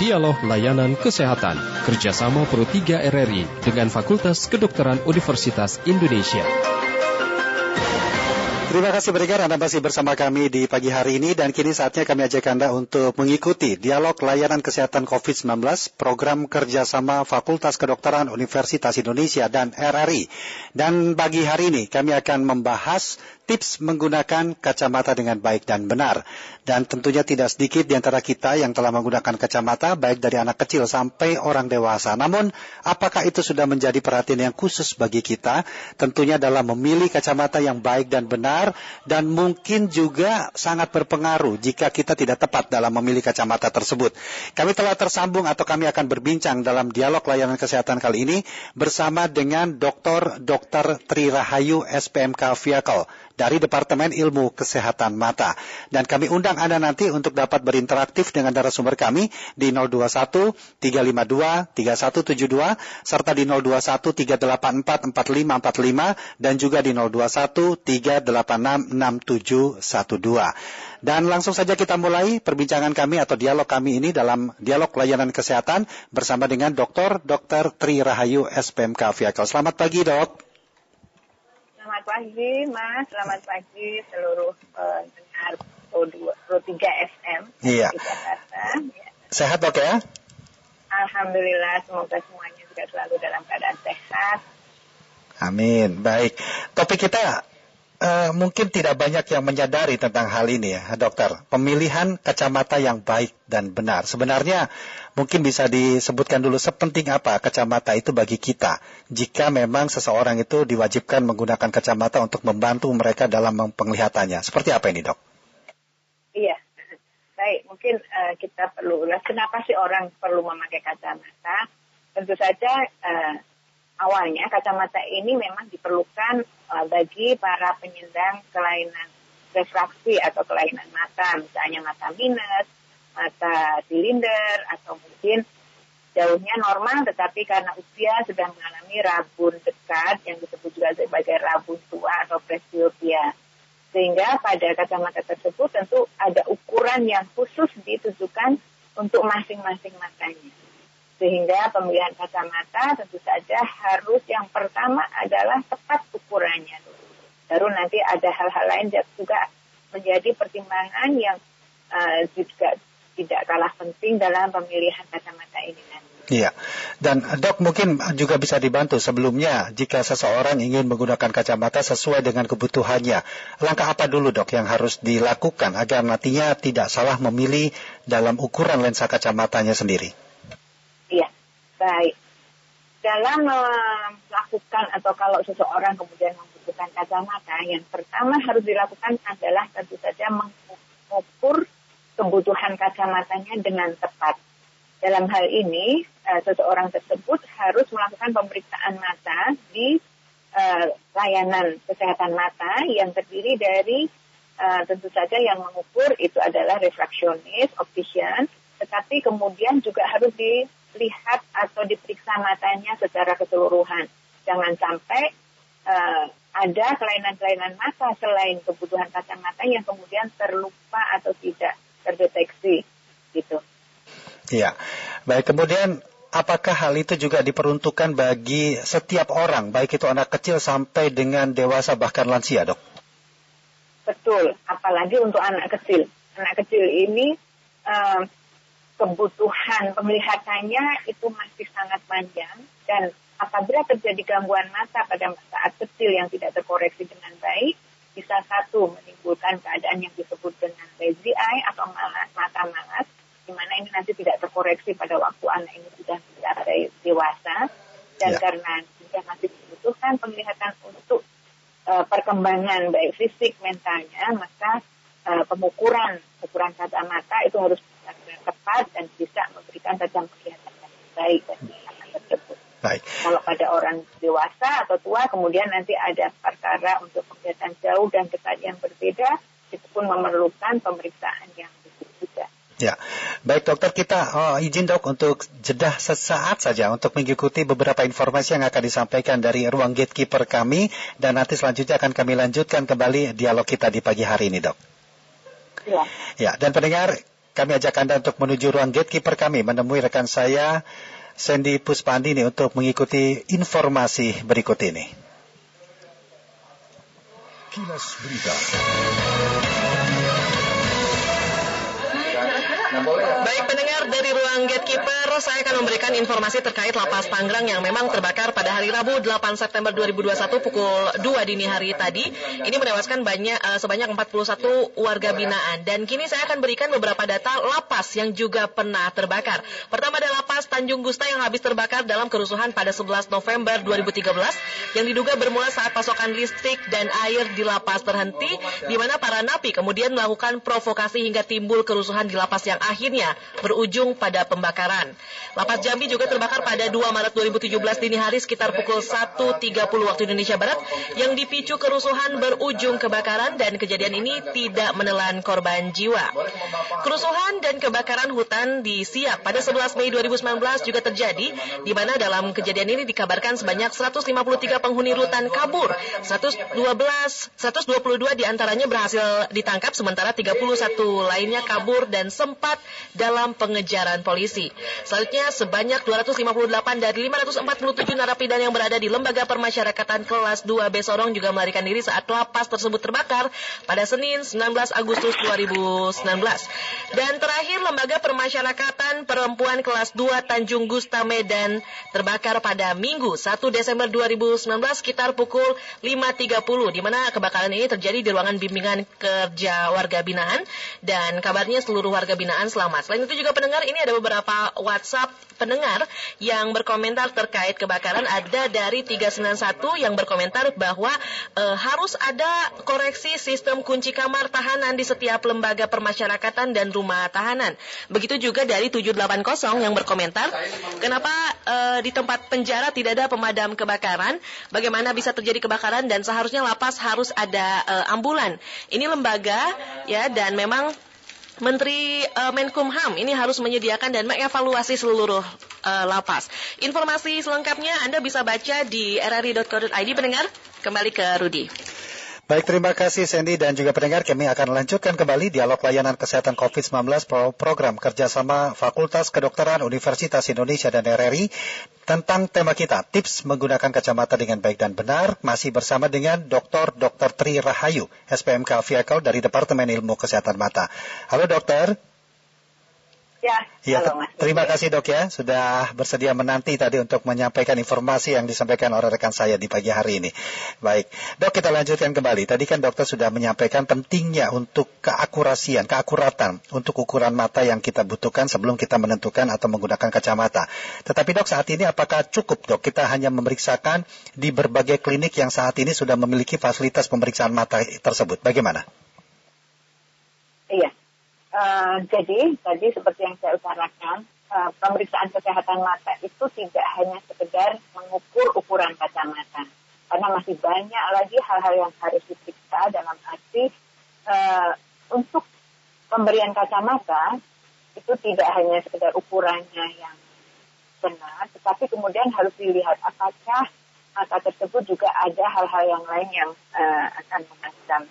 Dialog Layanan Kesehatan kerjasama Pro 3 RRI dengan Fakultas Kedokteran Universitas Indonesia. Terima kasih pendengar Anda masih bersama kami di pagi hari ini dan kini saatnya kami ajak Anda untuk mengikuti dialog layanan kesehatan COVID-19 program kerjasama Fakultas Kedokteran Universitas Indonesia dan RRI. Dan pagi hari ini kami akan membahas tips menggunakan kacamata dengan baik dan benar. Dan tentunya tidak sedikit di antara kita yang telah menggunakan kacamata, baik dari anak kecil sampai orang dewasa. Namun, apakah itu sudah menjadi perhatian yang khusus bagi kita? Tentunya dalam memilih kacamata yang baik dan benar, dan mungkin juga sangat berpengaruh jika kita tidak tepat dalam memilih kacamata tersebut. Kami telah tersambung atau kami akan berbincang dalam dialog layanan kesehatan kali ini bersama dengan Dr. Dr. Tri Rahayu SPMK Vehicle dari Departemen Ilmu Kesehatan Mata. Dan kami undang Anda nanti untuk dapat berinteraktif dengan narasumber kami di 021 352 3172 serta di 021 384 4545 dan juga di 021 386 6712. Dan langsung saja kita mulai perbincangan kami atau dialog kami ini dalam dialog layanan kesehatan bersama dengan Dr. Dr. Tri Rahayu SPMK Vehicle. Selamat pagi, Dok. Pagi, Mas. Selamat pagi seluruh pendengar uh, Pro 3 FM iya. di Jakarta. Ya. Sehat dok ya? Alhamdulillah, semoga semuanya juga selalu dalam keadaan sehat. Amin. Baik. Topik kita uh, mungkin tidak banyak yang menyadari tentang hal ini ya, dokter. Pemilihan kacamata yang baik dan benar. Sebenarnya Mungkin bisa disebutkan dulu sepenting apa kacamata itu bagi kita jika memang seseorang itu diwajibkan menggunakan kacamata untuk membantu mereka dalam penglihatannya. Seperti apa ini dok? Iya, baik. Mungkin uh, kita perlu ulas kenapa sih orang perlu memakai kacamata. Tentu saja uh, awalnya kacamata ini memang diperlukan uh, bagi para penyandang kelainan refraksi atau kelainan mata, misalnya mata minus, mata silinder atau mungkin jauhnya normal tetapi karena usia sudah mengalami rabun dekat yang disebut juga sebagai rabun tua atau presbiopia. Sehingga pada kacamata tersebut tentu ada ukuran yang khusus ditujukan untuk masing-masing matanya. Sehingga pemilihan kacamata tentu saja harus yang pertama adalah tepat ukurannya. Baru nanti ada hal-hal lain juga menjadi pertimbangan yang uh, juga tidak kalah penting dalam pemilihan kacamata ini nanti. Iya, dan dok mungkin juga bisa dibantu sebelumnya jika seseorang ingin menggunakan kacamata sesuai dengan kebutuhannya. Langkah apa dulu dok yang harus dilakukan agar nantinya tidak salah memilih dalam ukuran lensa kacamatanya sendiri? Baik. Dalam melakukan atau kalau seseorang kemudian membutuhkan kacamata, yang pertama harus dilakukan adalah tentu saja mengukur kebutuhan kacamatanya dengan tepat. Dalam hal ini, uh, seseorang tersebut harus melakukan pemeriksaan mata di uh, layanan kesehatan mata yang terdiri dari tentu saja yang mengukur itu adalah refraksionis, optician, tetapi kemudian juga harus dilihat atau diperiksa matanya secara keseluruhan. Jangan sampai uh, ada kelainan-kelainan mata selain kebutuhan kacamata yang kemudian terlupa atau tidak terdeteksi gitu. Iya. Baik, kemudian apakah hal itu juga diperuntukkan bagi setiap orang, baik itu anak kecil sampai dengan dewasa bahkan lansia, Dok? Betul, apalagi untuk anak kecil. Anak kecil ini uh, kebutuhan penglihatannya itu masih sangat panjang dan apabila terjadi gangguan mata pada saat kecil yang tidak terkoreksi dengan baik, bisa satu menimbulkan keadaan yang disebut dengan lazy eye atau mata malas, di mana ini nanti tidak terkoreksi pada waktu anak ini sudah dewasa, dan ya. karena juga masih dibutuhkan penglihatan untuk uh, perkembangan baik fisik mentalnya, maka uh, pengukuran ukuran kacamata itu harus tepat dan bisa memberikan tajam penglihatan yang baik bagi anak tersebut. Baik. Kalau pada orang dewasa atau tua, kemudian nanti ada perkara untuk penglihatan jauh dan dekat yang berbeda, itu pun memerlukan pemeriksaan yang juga. Ya, baik dokter kita oh, izin dok untuk jeda sesaat saja untuk mengikuti beberapa informasi yang akan disampaikan dari ruang gatekeeper kami dan nanti selanjutnya akan kami lanjutkan kembali dialog kita di pagi hari ini dok. Ya. Ya, dan pendengar kami ajak Anda untuk menuju ruang gatekeeper kami, menemui rekan saya, Sandy Puspandini, untuk mengikuti informasi berikut ini. Kilas Berita. Baik pendengar dari ruang gatekeeper, saya akan memberikan informasi terkait lapas Tangerang yang memang terbakar pada hari Rabu 8 September 2021 pukul 2 dini hari tadi. Ini menewaskan banyak uh, sebanyak 41 warga binaan dan kini saya akan berikan beberapa data lapas yang juga pernah terbakar. Pertama adalah lapas Tanjung Gusta yang habis terbakar dalam kerusuhan pada 11 November 2013 yang diduga bermula saat pasokan listrik dan air di lapas terhenti di mana para napi kemudian melakukan provokasi hingga timbul kerusuhan di lapas yang akhirnya berujung pada pembakaran. Lapas Jambi juga terbakar pada 2 Maret 2017 dini hari sekitar pukul 1.30 waktu Indonesia Barat yang dipicu kerusuhan berujung kebakaran dan kejadian ini tidak menelan korban jiwa. Kerusuhan dan kebakaran hutan di Siak pada 11 Mei 2019 juga terjadi di mana dalam kejadian ini dikabarkan sebanyak 153 penghuni rutan kabur. 112 122 di antaranya berhasil ditangkap sementara 31 lainnya kabur dan sempat dalam pengejaran polisi. Selanjutnya, sebanyak 258 dari 547 narapidana yang berada di Lembaga Permasyarakatan kelas 2 B Sorong juga melarikan diri saat lapas tersebut terbakar pada Senin 19 Agustus 2019. Dan terakhir, Lembaga Permasyarakatan Perempuan kelas 2 Tanjung Gusta Medan terbakar pada Minggu 1 Desember 2019 sekitar pukul 5.30 di mana kebakaran ini terjadi di ruangan bimbingan kerja warga binaan dan kabarnya seluruh warga binaan selamat. Selain itu juga pendengar ini ada beberapa WhatsApp pendengar yang berkomentar terkait kebakaran ada dari 391 yang berkomentar bahwa e, harus ada koreksi sistem kunci kamar tahanan di setiap lembaga permasyarakatan dan rumah tahanan. Begitu juga dari 780 yang berkomentar kenapa e, di tempat penjara tidak ada pemadam kebakaran, bagaimana bisa terjadi kebakaran dan seharusnya lapas harus ada e, ambulan. Ini lembaga ya dan memang Menteri uh, Menkumham ini harus menyediakan dan mengevaluasi seluruh uh, lapas. Informasi selengkapnya Anda bisa baca di rri.co.id pendengar. Kembali ke Rudi. Baik, terima kasih Sandy dan juga pendengar. Kami akan lanjutkan kembali dialog layanan kesehatan COVID-19 program kerjasama Fakultas Kedokteran Universitas Indonesia dan RRI tentang tema kita, tips menggunakan kacamata dengan baik dan benar, masih bersama dengan Dr. Dr. Tri Rahayu, SPMK Viakal dari Departemen Ilmu Kesehatan Mata. Halo dokter. Ya, ya halo, Mas. terima kasih dok ya sudah bersedia menanti tadi untuk menyampaikan informasi yang disampaikan oleh rekan saya di pagi hari ini. Baik, dok kita lanjutkan kembali. Tadi kan dokter sudah menyampaikan pentingnya untuk keakurasian, keakuratan untuk ukuran mata yang kita butuhkan sebelum kita menentukan atau menggunakan kacamata. Tetapi dok saat ini apakah cukup dok kita hanya memeriksakan di berbagai klinik yang saat ini sudah memiliki fasilitas pemeriksaan mata tersebut? Bagaimana? Uh, jadi tadi seperti yang saya utarakan, uh, pemeriksaan kesehatan mata itu tidak hanya sekedar mengukur ukuran kacamata, karena masih banyak lagi hal-hal yang harus diperiksa dalam arti uh, untuk pemberian kacamata itu tidak hanya sekedar ukurannya yang benar, tetapi kemudian harus dilihat apakah mata tersebut juga ada hal-hal yang lain yang uh, akan mengancam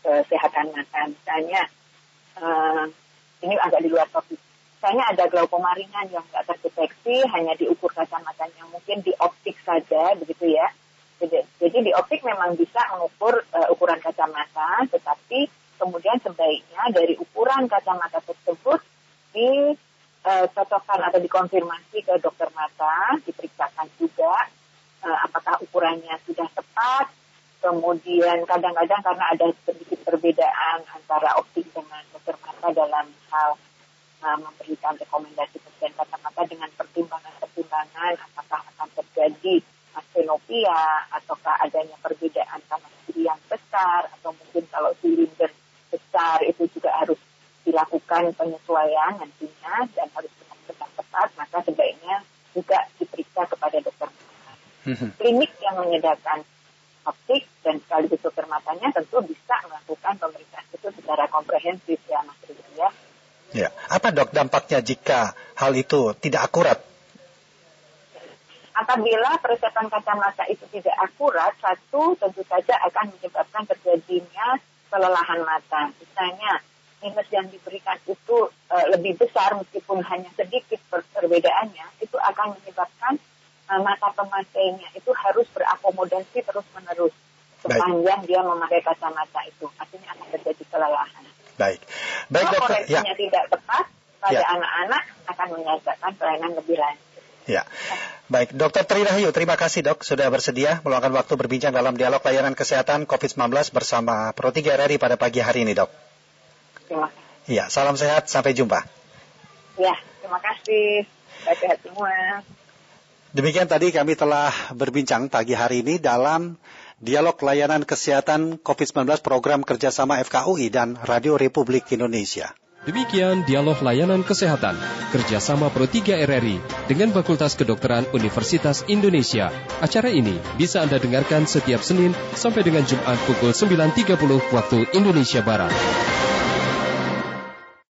kesehatan mata, misalnya uh, ini agak di luar topik. Misalnya ada glaukoma ringan yang tidak terdeteksi, hanya diukur kacamatanya, mungkin di optik saja, begitu ya. Jadi, jadi di optik memang bisa mengukur uh, ukuran kacamata, tetapi kemudian sebaiknya dari ukuran kacamata tersebut dicocokkan uh, atau dikonfirmasi ke dokter mata, diperiksakan juga apakah ukurannya sudah tepat, kemudian kadang-kadang karena ada sedikit perbedaan antara optik dengan dokter mata dalam hal uh, memberikan rekomendasi pemberian kacamata dengan pertimbangan-pertimbangan apakah akan terjadi astenopia ataukah adanya perbedaan sama kiri yang besar atau mungkin kalau silinder besar itu juga harus dilakukan penyesuaian nantinya dan harus benar-benar tepat maka sebaiknya juga diperiksa kepada dokter mata. Mhm. Klinik yang menyediakan optik dan sekaligus dokter matanya tentu bisa melakukan pemeriksaan itu secara komprehensif ya Mas Rizal ya. Ya, apa dok dampaknya jika hal itu tidak akurat? Apabila persiapan kacamata itu tidak akurat, satu tentu saja akan menyebabkan terjadinya kelelahan mata. Misalnya minus yang diberikan itu uh, lebih besar meskipun hanya sedikit per perbedaannya, itu akan menyebabkan mata pemakainya itu harus berakomodasi terus-menerus sepanjang Baik. dia memakai kacamata itu. Artinya akan terjadi kelelahan. Baik. Baik, Kalau koreksinya ya. tidak tepat pada ya. anak-anak ya. akan menyajikan pelayanan lebih lanjut. Ya. Baik, Dokter Tri Rahayu, terima kasih dok sudah bersedia meluangkan waktu berbincang dalam dialog layanan kesehatan COVID-19 bersama Pro 3 RRI pada pagi hari ini dok. Terima kasih. Ya, salam sehat, sampai jumpa. Ya, terima kasih. Sehat semua. Demikian tadi kami telah berbincang pagi hari ini dalam dialog layanan kesehatan COVID-19 program kerjasama FKUI dan Radio Republik Indonesia. Demikian dialog layanan kesehatan kerjasama Pro 3 RRI dengan Fakultas Kedokteran Universitas Indonesia. Acara ini bisa Anda dengarkan setiap Senin sampai dengan Jumat pukul 9.30 waktu Indonesia Barat.